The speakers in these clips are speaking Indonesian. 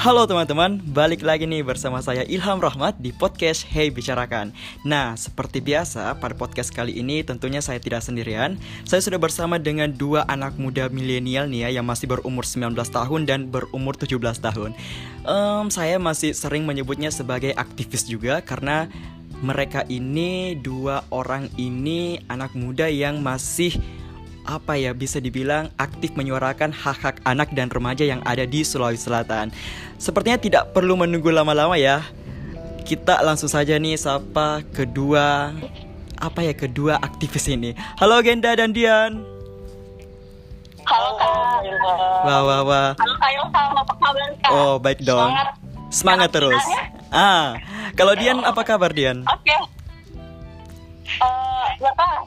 Halo teman-teman, balik lagi nih bersama saya Ilham Rahmat di podcast Hey Bicarakan. Nah, seperti biasa pada podcast kali ini tentunya saya tidak sendirian. Saya sudah bersama dengan dua anak muda milenial nih ya yang masih berumur 19 tahun dan berumur 17 tahun. Um, saya masih sering menyebutnya sebagai aktivis juga karena mereka ini dua orang ini anak muda yang masih apa ya bisa dibilang aktif menyuarakan hak-hak anak dan remaja yang ada di Sulawesi Selatan. Sepertinya tidak perlu menunggu lama-lama ya. Kita langsung saja nih sapa kedua apa ya kedua aktivis ini. Halo Genda dan Dian. Halo Kak. Wah wah wah. Halo Kak Ilham, apa kabar Kak? Oh baik dong. Semangat. Semangat terus. Ah, kalau Dian apa kabar Dian? Oke. Eh, ya Kak.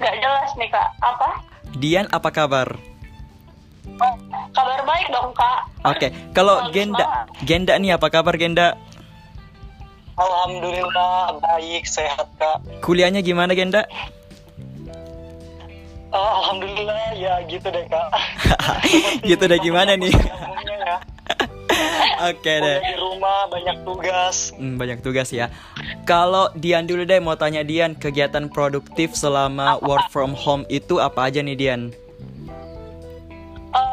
Gak jelas nih Kak. Apa? Dian apa kabar? Oh, kabar baik dong Kak. Oke, kalau Selalu Genda. Genda nih apa kabar Genda? Alhamdulillah baik sehat kak. Kuliahnya gimana Genda? Oh, Alhamdulillah ya gitu deh kak. gitu deh gimana nih? Oke deh. Di rumah banyak tugas. Hmm, banyak tugas ya. Kalau Dian dulu deh mau tanya Dian, kegiatan produktif selama work from home itu apa aja nih Dian?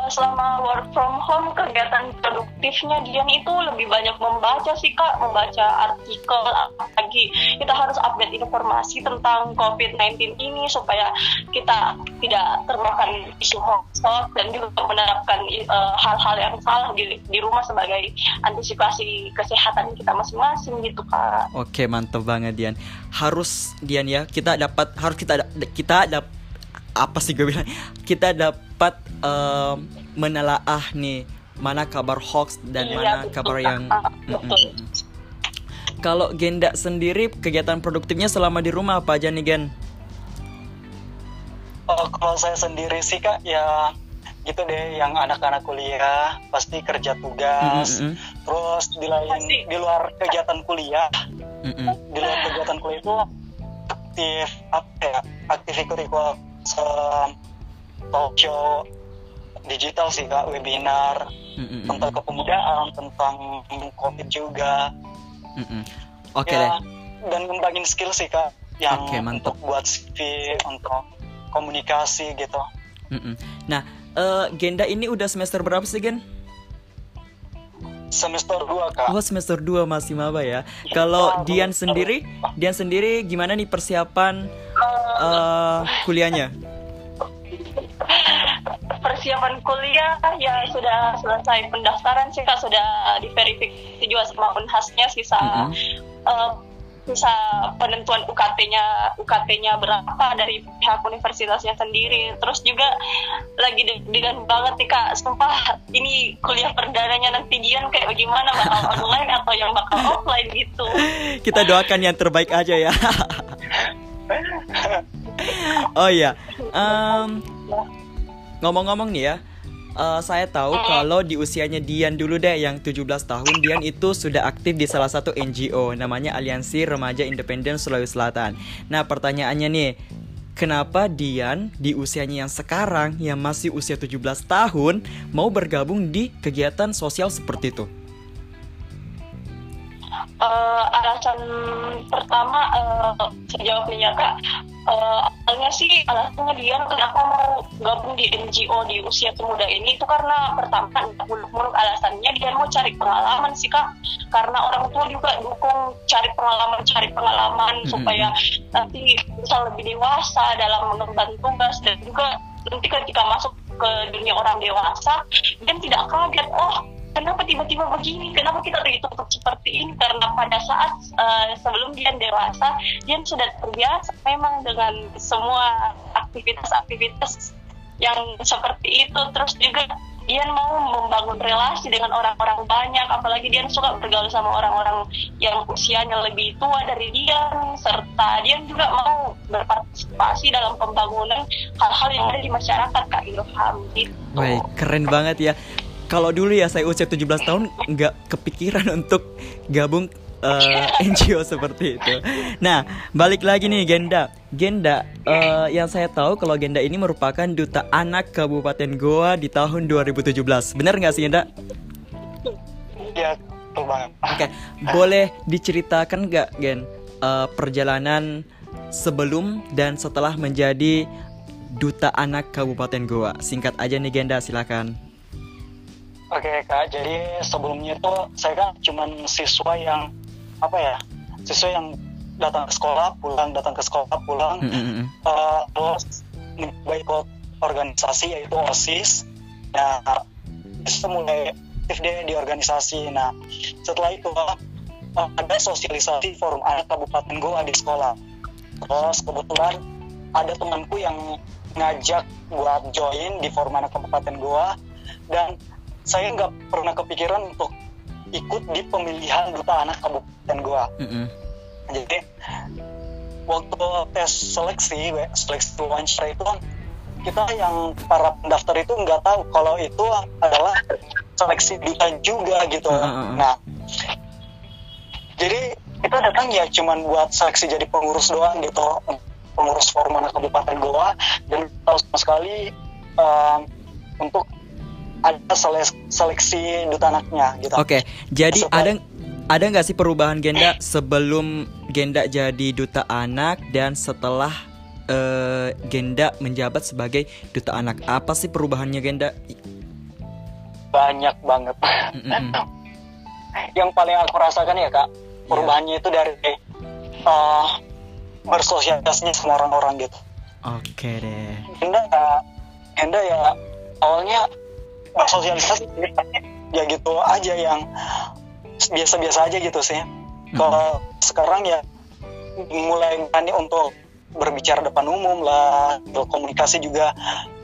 Selama work from home kegiatan produktifnya Dian itu lebih banyak membaca sih kak membaca artikel lagi kita harus update informasi tentang COVID-19 ini supaya kita tidak termakan isu hoax dan juga menerapkan eh, hal-hal yang salah di, di rumah sebagai antisipasi kesehatan kita masing-masing gitu kak Oke, mantep banget Dian. Harus Dian ya, kita dapat harus kita kita dapat apa sih gue bilang? Kita dapat em, menelaah nih mana kabar hoax dan Iya, mana betul, kabar yang Mm. Kalau Genda sendiri kegiatan produktifnya selama di rumah apa aja nih Gen? Oh, kalau saya sendiri sih kak ya gitu deh yang anak-anak kuliah pasti kerja tugas. Mm, mm, mm. Terus di lain di luar kegiatan kuliah, Mm, mm. di luar kegiatan kuliah itu aktif apa ya aktif ikut-ikut se- talk show digital sih kak webinar Mm, mm, mm. tentang kepemudaan tentang covid juga Mm, mm. Oke ya, deh. dan ngembangin skill sih kak yang Oke, mantap. untuk buat CV untuk komunikasi gitu Mm, mm. Nah, eh, Genda ini udah semester berapa sih Gen? semester 2 kak Oh semester 2 masih maba ya. Kalau Dian sendiri, Dian sendiri gimana nih persiapan eh, kuliahnya? Persiapan kuliah ya sudah selesai pendaftaran sih kak sudah diverifikasi juga sama unhasnya sisa Mhm. eh, sisa penentuan UKT-nya UKT-nya berapa dari pihak universitasnya sendiri terus juga lagi deg-degan banget nih kak sumpah ini kuliah perdananya nanti Dian kayak bagaimana bakal online atau yang bakal offline gitu Kita doakan yang terbaik aja ya. oh iya, Em, ngomong-ngomong nih ya, eh, saya tahu kalau di usianya Dian dulu deh yang 17 tahun, Dian itu sudah aktif di salah satu NGO namanya Aliansi Remaja Independen Sulawesi Selatan. Nah pertanyaannya nih, kenapa Dian di usianya yang sekarang yang masih usia 17 tahun mau bergabung di kegiatan sosial seperti itu? Eh, alasan pertama uh, saya jawab nih ya kak Eh, awalnya sih alasannya dia kenapa mau gabung di NGO di usia semuda ini itu karena pertama muluk-muluk alasannya dia mau cari pengalaman sih kak karena orang tua juga dukung cari pengalaman cari pengalaman Mm-mm. supaya nanti bisa lebih dewasa dalam mengemban tugas dan juga nanti ketika masuk ke dunia orang dewasa dia tidak kaget oh kenapa tiba-tiba begini kenapa kita ditutup seperti ini karena pada saat eh, sebelum dia dewasa dia sudah terbiasa memang dengan semua aktivitas-aktivitas yang seperti itu terus juga dia mau membangun relasi dengan orang-orang banyak apalagi dia suka bergaul sama orang-orang yang usianya lebih tua dari dia serta dia juga mau berpartisipasi dalam pembangunan hal-hal yang ada di masyarakat Kak Ilham gitu. Baik, keren banget ya. Kalau dulu ya saya usia 17 tahun nggak kepikiran untuk gabung eh, NGO seperti itu. Nah, balik lagi nih Genda. Genda, eh, yang saya tahu kalau Genda ini merupakan duta anak Kabupaten Goa di tahun 2017. Benar nggak sih Genda? Iya, betul banget. Oke, boleh diceritakan nggak Gen eh, perjalanan sebelum dan setelah menjadi duta anak Kabupaten Goa? Singkat aja nih Genda, silakan. Oke kak, jadi sebelumnya itu saya kan cuman siswa yang apa ya, siswa yang datang ke sekolah, pulang, datang ke sekolah, pulang, Mm, mm, mm. Eh, terus ikut organisasi yaitu osis. Nah, itu mulai aktif deh di organisasi. Nah, setelah itu eh, ada sosialisasi forum anak Kabupaten Goa di sekolah. Terus kebetulan ada temanku yang ngajak buat join di forum anak Kabupaten Goa dan saya nggak pernah kepikiran untuk ikut di pemilihan duta anak Kabupaten Goa. Mm, mm. Jadi waktu tes seleksi, seleksi wawancara itu kan kita yang para pendaftar itu nggak tahu kalau itu adalah seleksi duta juga gitu. Ah, ah. Nah, jadi kita datang ya cuman buat seleksi jadi pengurus doang gitu, pengurus forum anak Kabupaten Goa dan tahu sama sekali um, untuk ada sele- seleksi duta anaknya gitu. Oke, jadi Setelah- ada ada nggak sih perubahan Genda sebelum Genda jadi duta anak dan setelah eh, Genda menjabat sebagai duta anak? Apa sih perubahannya Genda? Banyak banget. Mm, mm, mm. yang paling aku rasakan ya kak perubahannya itu dari uh, bersosialisasinya sama orang-orang gitu. Oke deh. Enda ya, Enda ya awalnya bersosialisasi ya gitu aja yang biasa-biasa aja gitu sih. Kalau sekarang ya mulai berani untuk berbicara depan umum lah, komunikasi juga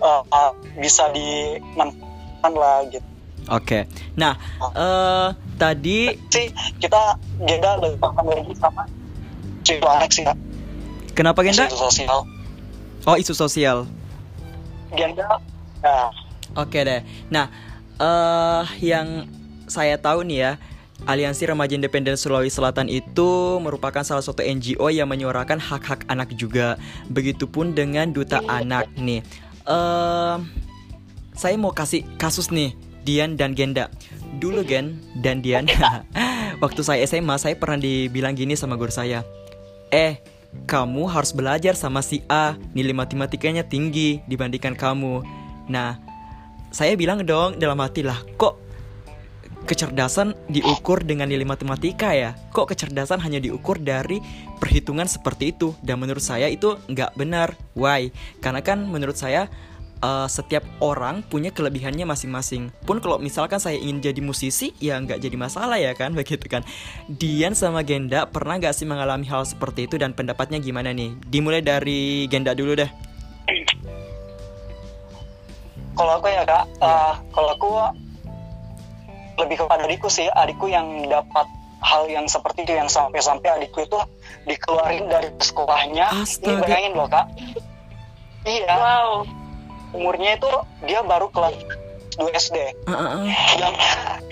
uh, uh, bisa dimanfaatkan lah gitu. Oke. Nah, eh tadi Sih kita Genda lebih paham lagi sama anak sih kak. kenapa Genda? Isu sosial. Oh, isu sosial. Genda, nah, Oke deh. Nah, eh yang saya tahu nih ya, Aliansi Remaja Independen Sulawesi Selatan itu merupakan salah satu NGO yang menyuarakan hak-hak anak juga. Begitupun dengan Duta Anak nih. Eh, saya mau kasih kasus nih, Dian dan Genda. Dulu Gen dan Dian, waktu saya SMA saya pernah dibilang gini sama guru saya. Eh, kamu harus belajar sama si A, nilai matematikanya tinggi dibandingkan kamu. Nah, saya bilang dong dalam hati lah, kok kecerdasan diukur dengan nilai matematika ya? Kok kecerdasan hanya diukur dari perhitungan seperti itu? Dan menurut saya itu nggak benar. Why? Karena kan menurut saya eh, setiap orang punya kelebihannya masing-masing. Pun kalau misalkan saya ingin jadi musisi, ya nggak jadi masalah ya kan, begitu kan. Dian sama Genda pernah nggak sih mengalami hal seperti itu dan pendapatnya gimana nih? Dimulai dari Genda dulu deh. Kalau aku ya kak, uh, kalau aku lebih kepada adikku sih, adikku yang dapat hal yang seperti itu yang sampai-sampai adikku itu dikeluarin dari sekolahnya. Ini Astaga. bayangin loh kak. Iya, Wow. umurnya itu dia baru kelas 2 SD. Ah, ah. Yang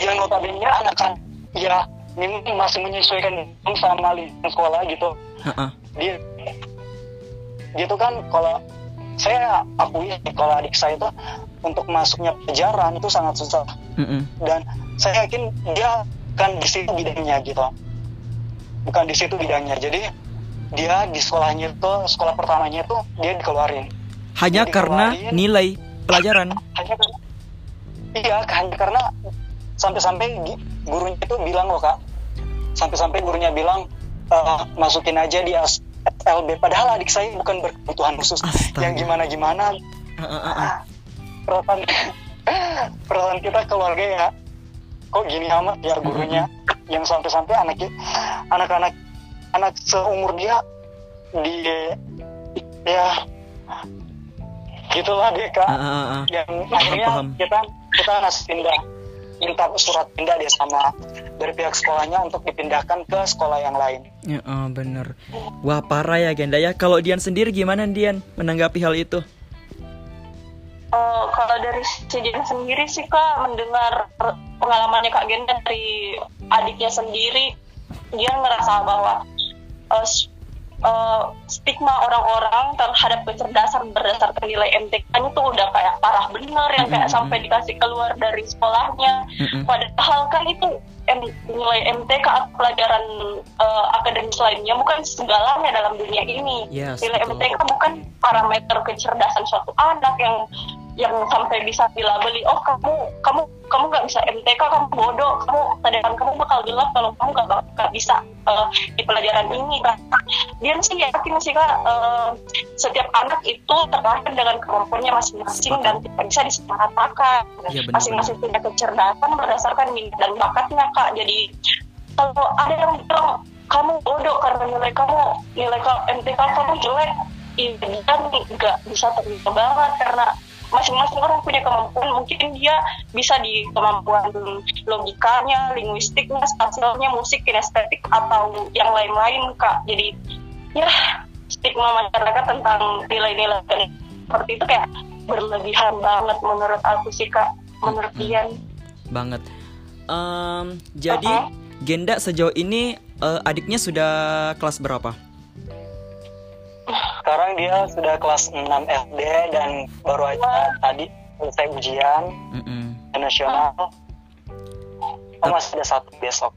yang notabene anak kan ya ini masih menyesuaikan sama lingkungan sekolah gitu. Ah, ah. dia dia tuh kan kalau saya akui kalau adik saya itu untuk masuknya pelajaran itu sangat susah. Mm-mm. dan saya yakin dia kan di situ bidangnya gitu. Bukan di situ bidangnya. Jadi dia di sekolahnya itu sekolah pertamanya itu dia dikeluarin. Hanya Jadi karena kemarin- nilai pelajaran. hanya karena iya hanya karena sampai-sampai gurunya itu bilang loh kak. Sampai-sampai gurunya bilang "Eh, masukin aja di SLB padahal adik saya bukan berkebutuhan khusus. Astaga. yang gimana gimana. Perasaan perasaan kita keluarga ya kok gini amat ya gurunya yang sampai-sampai anak anak-anak anak seumur dia di ya gitulah dia kak Ah, ah, ah. yang akhirnya paham. kita kita ngasih pindah minta surat pindah dia sama dari pihak sekolahnya untuk dipindahkan ke sekolah yang lain. Ya, oh, bener. Wah parah ya Genda ya. Kalau Dian sendiri gimana Dian menanggapi hal itu? Eh, kalau dari si sendiri sih kak mendengar pengalamannya kak Genda dari adiknya sendiri dia ngerasa bahwa s- uh, stigma orang-orang terhadap kecerdasan berdasarkan nilai MTK-nya tuh udah kayak parah bener yang kayak sampai dikasih keluar dari sekolahnya. Padahal kan itu M- nilai MTK atau pelajaran uh, akademis lainnya bukan segalanya dalam dunia ini. Yes, nilai betul. MTK bukan parameter kecerdasan suatu anak yang yang sampai bisa dilabeli. Oh kamu kamu kamu nggak bisa MTK kamu bodoh. Kamu kesadaran kamu bakal gelap kalau kamu nggak nggak bisa uh, di pelajaran ini. Kan dia sih yakin sih kak uh, setiap anak itu terlahir dengan kemampuannya masing-masing dan tidak bisa disamaratakan Iya, benar, masing-masing punya kecerdasan berdasarkan minat dan bakatnya kak. Jadi kalau ada yang bilang kamu bodoh karena nilai kamu nilai ka- MTK kamu jelek ini kan nggak bisa terima banget karena masing-masing orang punya kemampuan mungkin dia bisa di kemampuan logikanya, linguistiknya, spasialnya, musik, kinestetik atau yang lain-lain kak jadi ya stigma masyarakat tentang nilai-nilai seperti itu kayak berlebihan banget menurut aku sih kak menurut Dian banget. Em, jadi Oke. Genda sejauh ini eh, adiknya sudah kelas berapa? Sekarang dia sudah kelas 6 SD dan baru aja tadi selesai ujian Mm-mm. nasional. Oh, masih ada satu besok.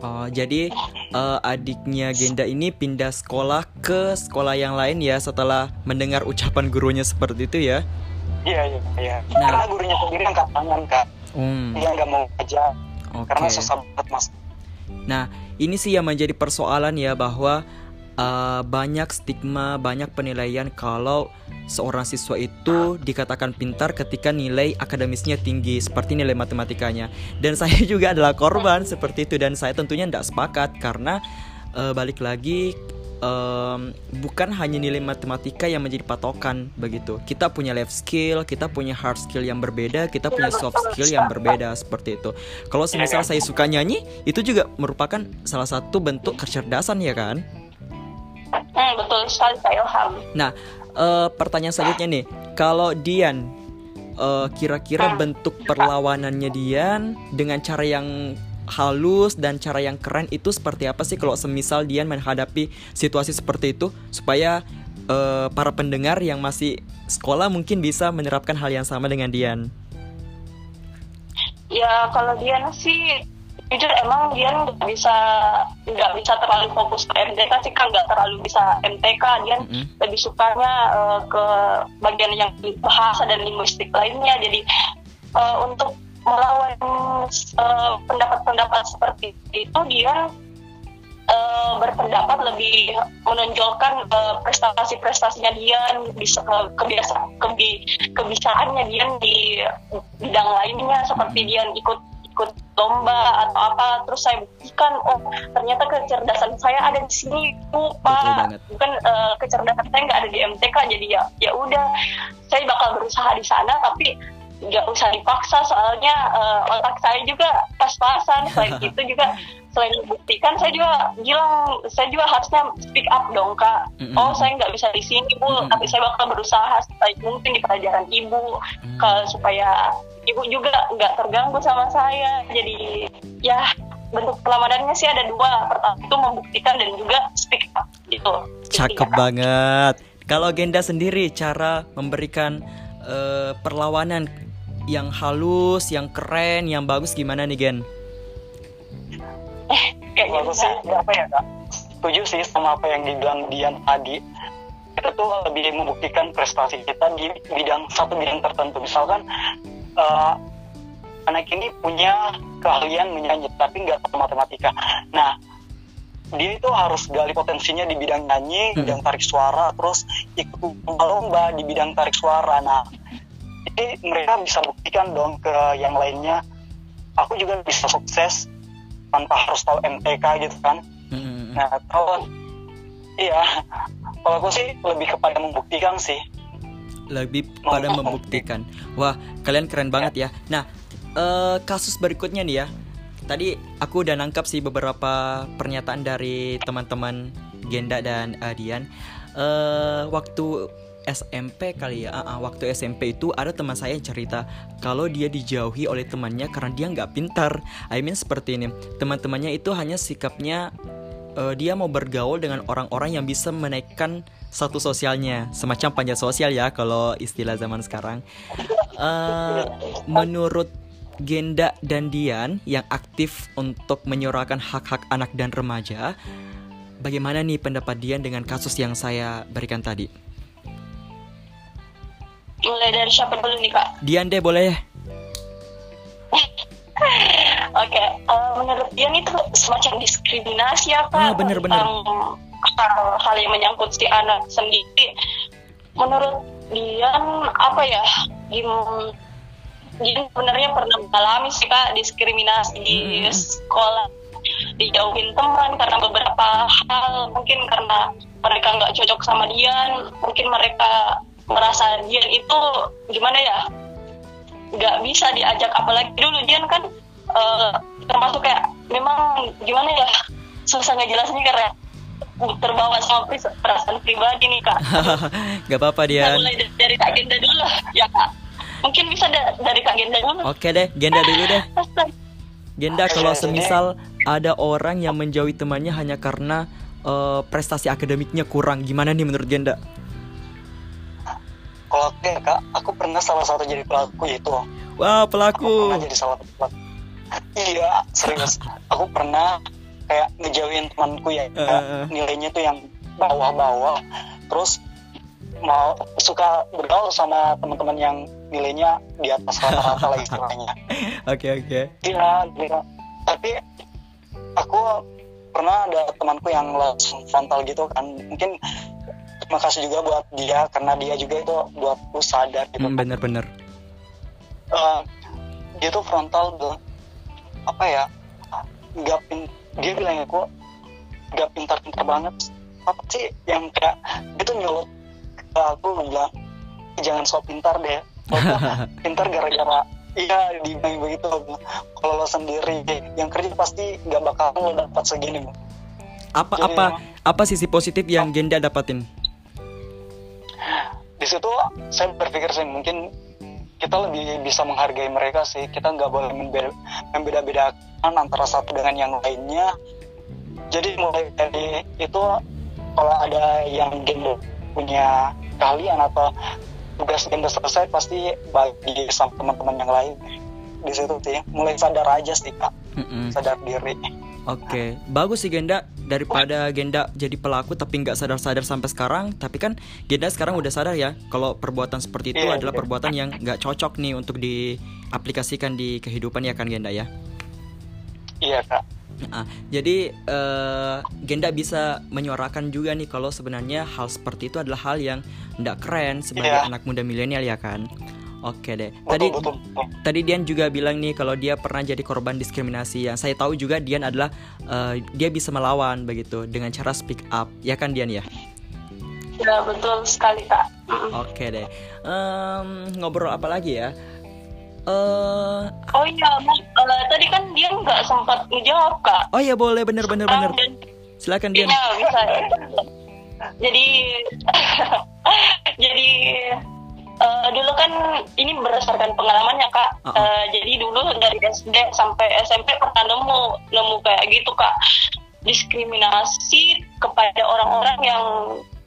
Oh, jadi eh, adiknya Genda ini pindah sekolah ke sekolah yang lain ya setelah mendengar ucapan gurunya seperti itu ya. Iya, iya, iya. Nah. Karena gurunya sendiri angkat tangan, Kak. Hmm, Dia nggak mau aja oke. karena susah banget mas. Nah, ini sih yang menjadi persoalan ya bahwa uh, banyak stigma, banyak penilaian kalau seorang siswa itu dikatakan pintar ketika nilai akademisnya tinggi seperti nilai matematikanya. Dan saya juga adalah korban seperti itu dan saya tentunya tidak sepakat karena uh, balik lagi em, bukan hanya nilai matematika yang menjadi patokan begitu. Kita punya life skill, kita punya hard skill yang berbeda, kita punya soft skill yang berbeda seperti itu. Kalau semisal saya suka nyanyi, itu juga merupakan salah satu bentuk kecerdasan ya kan? Betul sekali Kak Ilham Nah, eh, pertanyaan selanjutnya nih, kalau Dian eh, kira-kira bentuk perlawanannya Dian dengan cara yang halus dan cara yang keren itu seperti apa sih kalau semisal Dian menghadapi situasi seperti itu supaya eh, para pendengar yang masih sekolah mungkin bisa menerapkan hal yang sama dengan Dian. ya kalau Dian sih jujur emang Dian nggak bisa nggak bisa terlalu fokus ke MTK sih kan nggak terlalu bisa MTK Dian Mm-mm. lebih sukanya eh, ke bagian yang bahasa dan linguistik lainnya. Jadi eh, untuk melawan eh, pendapat-pendapat seperti itu dia eh, berpendapat lebih menonjolkan eh, prestasi-prestasinya dia bisa kebiasa kebi, kebisaannya dia di bidang lainnya. Seperti dia ikut ikut lomba atau apa terus saya buktikan oh ternyata kecerdasan saya ada di sini bu Betul pak. bukan eh, kecerdasan saya nggak ada di MTK jadi ya ya udah. Saya bakal berusaha di sana tapi nggak usah dipaksa soalnya eh, otak saya juga pas-pasan selain itu juga selain membuktikan saya juga bilang saya juga harusnya speak up dong kak Mm-mm. oh saya nggak bisa di sini bu Mm-mm. tapi saya bakal berusaha sebaik mungkin di pelajaran ibu Hmm. ke- supaya ibu juga nggak terganggu sama saya jadi ya bentuk pelamanannya sih ada dua pertama itu membuktikan dan juga speak up gitu Cakep Intinya. banget. Kalau Genda sendiri cara memberikan eh, perlawanan yang halus, yang keren, yang bagus gimana nih Gen? Kayak Kalau aku gitu sih apa ya kak? Setuju sih sama apa yang dibilang Dian tadi. Itu tuh lebih membuktikan prestasi kita di bidang satu bidang tertentu. Misalkan eh, anak ini punya keahlian menyanyi tapi nggak tahu matematika. Nah dia itu harus gali potensinya di bidang nyanyi, Hmm. bidang tarik suara, terus ikut lomba di bidang tarik suara. Nah, jadi mereka bisa buktikan dong ke yang lainnya. Aku juga bisa sukses tanpa harus tahu MTK gitu kan. Mm-mm. Nah, kalau iya, kalau aku sih lebih kepada membuktikan sih. Lebih pada membuktikan. Wah, kalian keren banget ya. Nah, eh, kasus berikutnya nih ya. Tadi aku udah nangkap sih beberapa pernyataan dari teman-teman Genda dan eh, Dian. Eh, waktu SMP kali ya, ah, waktu SMP itu ada teman saya yang cerita kalau dia dijauhi oleh temannya karena dia nggak pintar. I mean seperti ini, teman-temannya itu hanya sikapnya eh, dia mau bergaul dengan orang-orang yang bisa menaikkan satu sosialnya, semacam panjat sosial ya kalau istilah zaman sekarang. Eh, menurut Genda dan Dian yang aktif untuk menyuarakan hak-hak anak dan remaja, bagaimana nih pendapat Dian dengan kasus yang saya berikan tadi? Mulai dari siapa dulu nih kak Dian deh boleh ya? Oke, eh, menurut Dian itu semacam diskriminasi ya Ah, kak bener-bener. tentang hal-hal yang menyangkut si anak sendiri. Menurut Dian apa ya? Gim- Dian sebenarnya pernah mengalami sih kak diskriminasi di Mm-mm. sekolah, dijauhin teman karena beberapa hal, mungkin karena mereka nggak cocok sama Dian, mungkin mereka merasa Dian itu gimana ya? nggak bisa diajak apalagi dulu Dian kan eh, termasuk kayak memang gimana ya susah ngejelasinnya karena terbawa sama perasaan pribadi nih kak. Gak apa-apa Kita Dian. mulai dari, dari kak Genda dulu ya kak. Mungkin bisa da- dari kak Genda dulu. Oke deh, Genda dulu deh. Genda kalau semisal ada orang yang menjauhi temannya hanya karena eh, prestasi akademiknya kurang, gimana nih menurut Genda? Kalau aku ya kak, aku pernah salah satu jadi pelaku itu. Wah Aku pelaku. pernah jadi salah satu pelaku. Iya, serius. Aku pernah kayak ngejauhin temanku ya, Eh. nilainya tuh yang bawah-bawah. Terus mau suka bergaul sama teman-teman yang nilainya di atas rata-rata lah istilahnya. Oke oke. Iya, iya. Tapi aku pernah ada temanku yang langsung frontal gitu kan. Mungkin terima kasih juga buat dia karena dia juga itu buat aku sadar gitu. Hmm, Bener-bener. Eh, dia tuh frontal bilang apa ya? Gak pin dia bilang aku gak pintar-pintar banget. Apa sih yang kayak dia tuh nyolot ke aku bilang jangan sok pintar deh. Tuh pintar gara-gara iya dibilang begitu kalau lo sendiri yang kerja pasti nggak bakal lo dapat segini. Apa Jadi apa apa sisi positif yang Genda dapatin? Di situ saya berpikir sih mungkin kita lebih bisa menghargai mereka sih. Kita nggak boleh membe- membeda-bedakan antara satu dengan yang lainnya. Jadi mulai dari itu kalau ada yang gender punya kalian atau tugas gender selesai pasti bagi sama teman-teman yang lain. Di situ sih mulai sadar aja sih kak. Mm-mm. sadar diri Oke, bagus sih Genda daripada Genda jadi pelaku tapi nggak sadar-sadar sampai sekarang. Tapi kan Genda sekarang udah sadar ya kalau perbuatan seperti itu Iya, adalah iya. perbuatan yang nggak cocok nih untuk diaplikasikan di kehidupan ya kan Genda ya. iya kak Nah, jadi eh, Genda bisa menyuarakan juga nih kalau sebenarnya hal seperti itu adalah hal yang nggak keren sebagai Iya. anak muda milenial ya kan. Oke deh. Tadi betul, betul. tadi Dian juga bilang nih kalau dia pernah jadi korban diskriminasi. Yang saya tahu juga Dian adalah eh, dia bisa melawan begitu dengan cara speak up. Ya kan Dian ya? Ya betul sekali kak. Oke deh. Em, ngobrol apa lagi ya? Eh, Oh iya. Eh, tadi kan dia nggak sempat menjawab kak. oh ya boleh bener bener bener. Ah, dan Silakan Dian. Iya bisa. jadi jadi eh, dulu kan ini berdasarkan pengalamannya kak. Uh-uh. Eh, jadi dulu dari SD sampai SMP pernah nemu nemu kayak gitu kak diskriminasi kepada orang-orang yang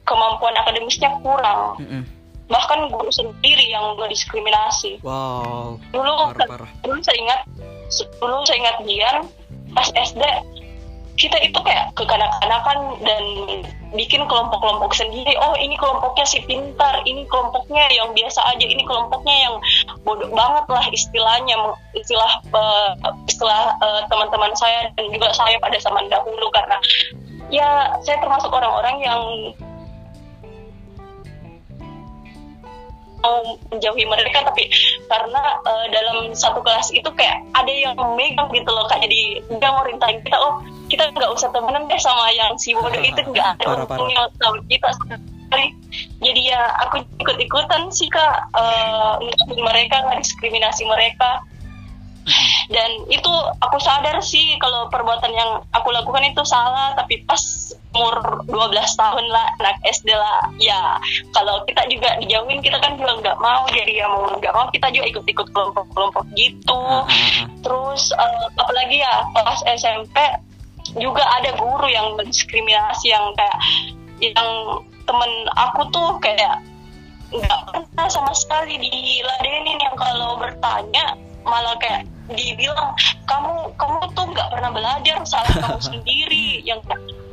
kemampuan akademisnya kurang. Mm-mm. Bahkan guru sendiri yang diskriminasi. Wow, Dulu parah parah. dulu saya ingat dulu saya ingat Dian pas SD kita itu kayak kekanak-kanakan dan bikin kelompok-kelompok sendiri. Oh ini kelompoknya si pintar ini kelompoknya yang biasa aja ini kelompoknya yang bodoh banget lah istilahnya istilah eh, istilah eh, teman-teman saya dan juga saya pada zaman dahulu. Karena ya saya termasuk orang-orang yang mau menjauhi mereka tapi karena eh, dalam satu kelas itu kayak ada yang megang gitu loh kak jadi dia ngerintain kita oh kita nggak usah temenan deh sama yang si bodoh itu nggak ada untungnya sama kita sekali. Jadi ya aku ikut ikutan sih kak. Ngikutin mereka nggak diskriminasi mereka dan itu aku sadar sih kalau perbuatan yang aku lakukan itu salah tapi pas umur 12 tahun lah anak SD lah ya kalau kita juga dijauhin kita kan juga nggak mau jadi ya mau nggak mau kita juga ikut-ikut kelompok-kelompok gitu. Ah, ah. terus eh, apalagi ya pas SMP juga ada guru yang mendiskriminasi yang kayak yang temen aku tuh kayak nggak pernah sama sekali diladenin. Yang kalau bertanya malah kayak dibilang kamu kamu tuh nggak pernah belajar salah kamu sendiri. Yang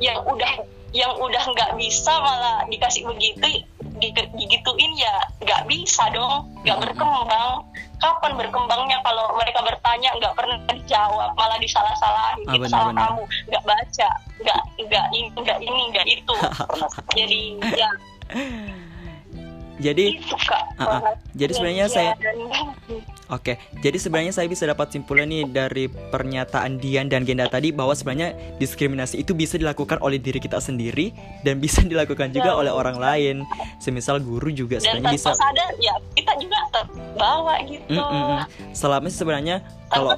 yang udah yang udah nggak bisa malah dikasih begitu digituin ya nggak bisa dong nggak berkembang. Kapan berkembangnya kalau mereka bertanya nggak pernah dijawab malah disalah-salahin Ah, itu benar, salah benar. kamu. Nggak baca nggak nggak ini nggak ini nggak itu. Jadi ya Jadi itu kak Ah, ah. Jadi sebenarnya saya- Oke, jadi sebenarnya saya bisa dapat simpulan nih dari pernyataan Dian dan Genda tadi bahwa sebenarnya diskriminasi itu bisa dilakukan oleh diri kita sendiri dan bisa dilakukan juga Ya. oleh orang lain. Semisal guru juga dan sebenarnya tanpa bisa. sadar ya kita juga terbawa gitu Mm, mm, mm. Selama sebenarnya kalau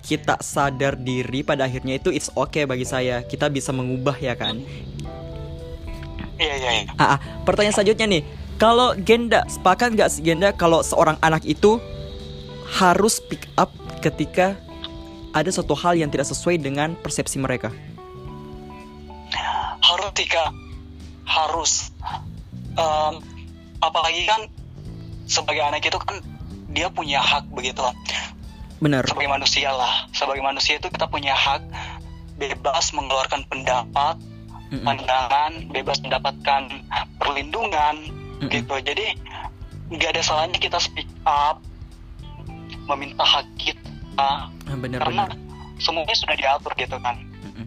kita sadar diri pada akhirnya itu it's okay bagi saya. Kita bisa mengubah ya kan. Iya iya. iya. Ah, ah, pertanyaan selanjutnya nih. Kalau Genda, sepakat nggak sih Genda kalau seorang anak itu harus pick up ketika ada suatu hal yang tidak sesuai dengan persepsi mereka? Harus Tika, harus. Em, apalagi kan sebagai anak itu kan dia punya hak begitu. Benar. Sebagai manusia lah, sebagai manusia itu kita punya hak bebas mengeluarkan pendapat, Mm-mm. pandangan, bebas mendapatkan perlindungan Mm-mm. gitu. Jadi nggak ada salahnya kita speak up, meminta hak kita, Ah, Benar karena semuanya sudah diatur gitu kan. Mm-mm.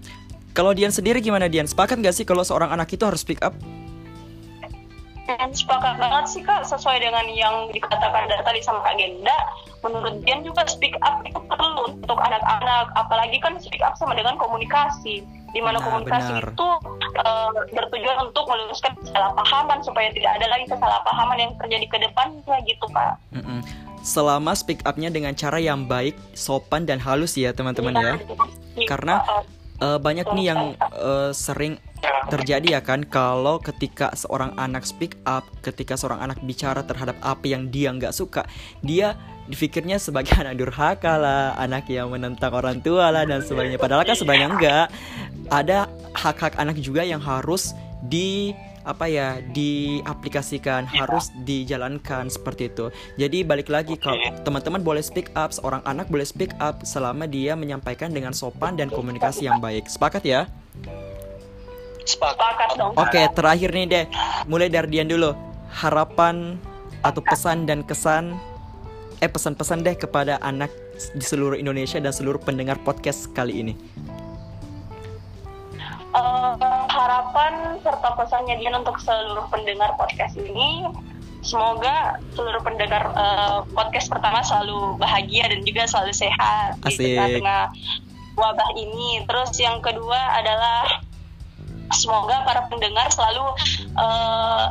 Kalau Dian sendiri gimana Dian? Sepakat nggak sih kalau seorang anak itu harus pick up? Sepakat banget sih kak sesuai dengan yang dikatakan dari tadi sama kak Genda menurut Dian juga speak up itu perlu untuk anak-anak apalagi kan speak up sama dengan komunikasi di mana Nah, komunikasi benar. itu eh, bertujuan untuk meluruskan kesalahpahaman supaya tidak ada lagi kesalahpahaman yang terjadi ke depannya gitu kak Mm-mm. Selama speak up-nya dengan cara yang baik, sopan dan halus ya teman-teman ya. Iya, Karena- eh, Eh, banyak nih yang eh, sering terjadi ya kan kalau ketika seorang anak speak up, ketika seorang anak bicara terhadap apa yang dia nggak suka, dia dipikirnya sebagai anak durhaka lah, anak yang menentang orang tua lah dan sebagainya. Padahal kan sebenarnya enggak. Ada hak-hak anak juga yang harus di apa ya diaplikasikan harus dijalankan seperti itu jadi balik lagi kalau teman-teman boleh speak up seorang anak boleh speak up selama dia menyampaikan dengan sopan dan komunikasi yang baik sepakat ya Sepakat. sepakat dong Oke, terakhir nih deh. Mulai dari Dian dulu. Harapan atau pesan dan kesan eh pesan-pesan deh kepada anak di seluruh Indonesia dan seluruh pendengar podcast kali ini. Eh, harapan serta pesannya dia untuk seluruh pendengar podcast ini semoga seluruh pendengar eh, podcast pertama selalu bahagia dan juga selalu sehat Asik. di tengah-tengah wabah ini terus yang kedua adalah semoga para pendengar selalu eh,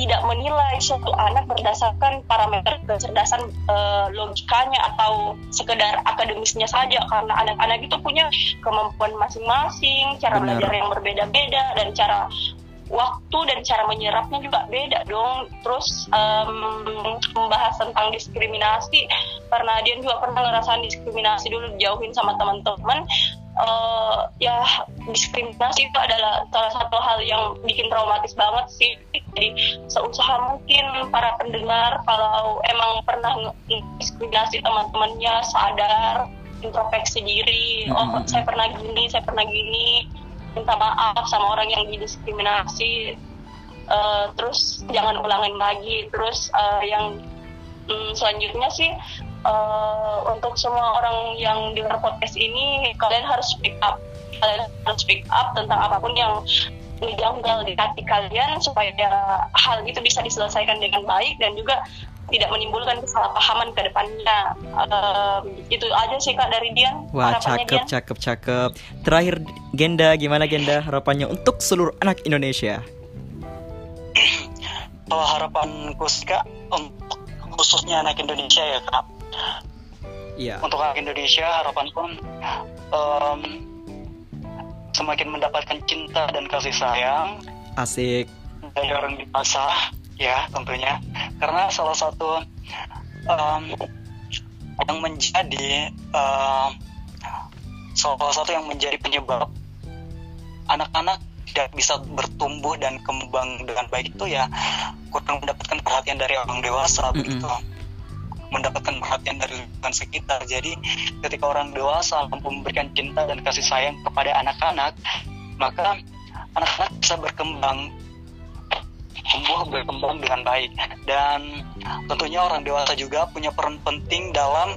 tidak menilai suatu anak berdasarkan parameter kecerdasan eh, logikanya atau sekedar akademisnya saja karena anak-anak itu punya kemampuan masing-masing, cara Benar. belajar yang berbeda-beda dan cara waktu dan cara menyerapnya juga beda dong. Terus em, membahas tentang diskriminasi karena dia juga pernah ngerasain diskriminasi dulu dijauhin sama teman-teman. Eh, ya diskriminasi itu adalah salah satu hal yang bikin traumatis banget sih. Jadi seusaha mungkin para pendengar kalau emang pernah diskriminasi teman-temannya sadar introspeksi diri. Oh Mm-mm. saya pernah gini, saya pernah gini. Minta maaf sama orang yang didiskriminasi. Eh, terus jangan ulangin lagi. Terus eh, yang mm, selanjutnya sih eh, untuk semua orang yang dengar podcast ini kalian harus speak up kalian harus speak up tentang apa pun yang menjanggal di hati kalian supaya hal itu bisa diselesaikan dengan baik dan juga tidak menimbulkan kesalahpahaman ke depannya. Eh, itu aja sih kak dari Dian. Wah, Harapannya, cakep, Dian. cakep, cakep. Terakhir Genda, gimana Genda harapannya untuk seluruh anak Indonesia? Kalau harapanku sih kak untuk khususnya anak Indonesia ya kak. Iya. Untuk anak Indonesia harapanku em, semakin mendapatkan cinta dan kasih sayang Asik. dari orang dewasa ya tentunya karena salah satu em, yang menjadi em, salah satu yang menjadi penyebab anak-anak tidak bisa bertumbuh dan kembang dengan baik itu ya kurang mendapatkan perhatian dari orang dewasa Mm-mm. begitu mendapatkan perhatian dari lingkungan sekitar jadi ketika orang dewasa mampu memberikan cinta dan kasih sayang kepada anak-anak maka anak-anak bisa berkembang tumbuh berkembang dengan baik. Dan tentunya orang dewasa juga punya peran penting dalam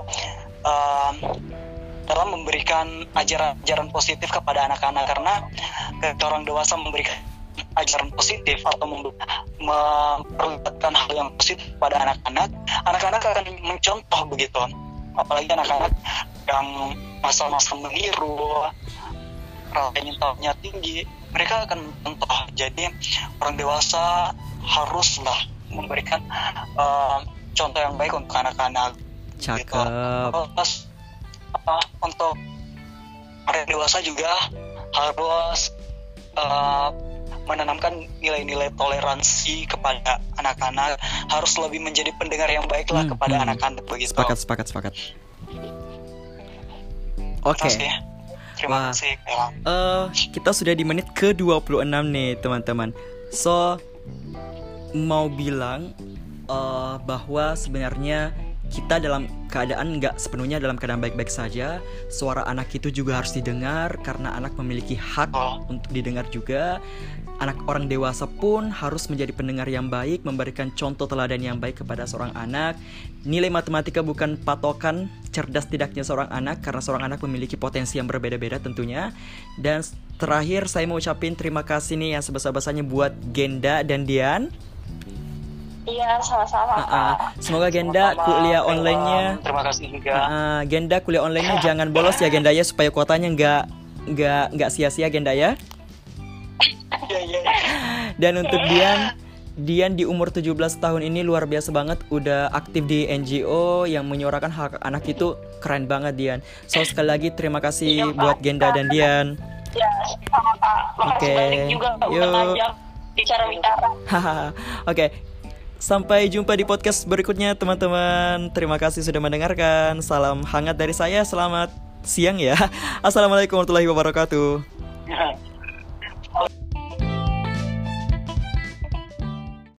um, dalam memberikan ajaran-ajaran positif kepada anak-anak. Karena ketika orang dewasa memberikan ajaran positif atau mem- memperlihatkan hal yang positif pada anak-anak anak-anak akan mencontoh begitu apalagi anak-anak yang masa-masa meniru rasa ingin tahunya tinggi mereka akan mencontoh jadi orang dewasa haruslah memberikan uh, contoh yang baik untuk anak-anak gitu. Cakep. Terus apa, untuk orang dewasa juga harus uh, menanamkan nilai-nilai toleransi kepada anak-anak harus lebih menjadi pendengar yang baik lah Hmm, kepada hmm. anak-anak begitu Sepakat, sepakat, sepakat. Oke. Terima kasih. terima Wah. kasih. Eh, kita sudah di menit ke-26 nih, teman-teman. So, mau bilang eh, bahwa sebenarnya kita dalam keadaan nggak sepenuhnya dalam keadaan baik-baik saja. Suara anak itu juga harus didengar karena anak memiliki hak Oh. untuk didengar juga. Anak orang dewasa pun harus menjadi pendengar yang baik, memberikan contoh teladan yang baik kepada seorang anak. Nilai matematika bukan patokan cerdas tidaknya seorang anak karena seorang anak memiliki potensi yang berbeda-beda tentunya. Dan terakhir saya mau ucapin terima kasih nih yang sebesar-besarnya buat Genda dan Dian. Iya, sama-sama. Ah. Kak. Semoga Genda Sama-sama, kuliah online-nya terima kasih juga Ah, ah, Genda kuliah online-nya jangan bolos ya Genda ya supaya kuotanya nggak nggak nggak sia-sia Genda ya. Iya, iya. Dan untuk Dian, Dian di umur 17 tahun ini luar biasa banget udah aktif di NGO yang menyuarakan hak anak itu keren banget Dian. So sekali lagi terima kasih Iya, Kak. buat Genda dan Dian. Ya, sama. Makasih banyak juga Yuk. bicara bicara. Oke. Sampai jumpa di podcast berikutnya teman-teman. Terima kasih sudah mendengarkan. Salam hangat dari saya. Selamat siang ya. Assalamualaikum warahmatullahi wabarakatuh.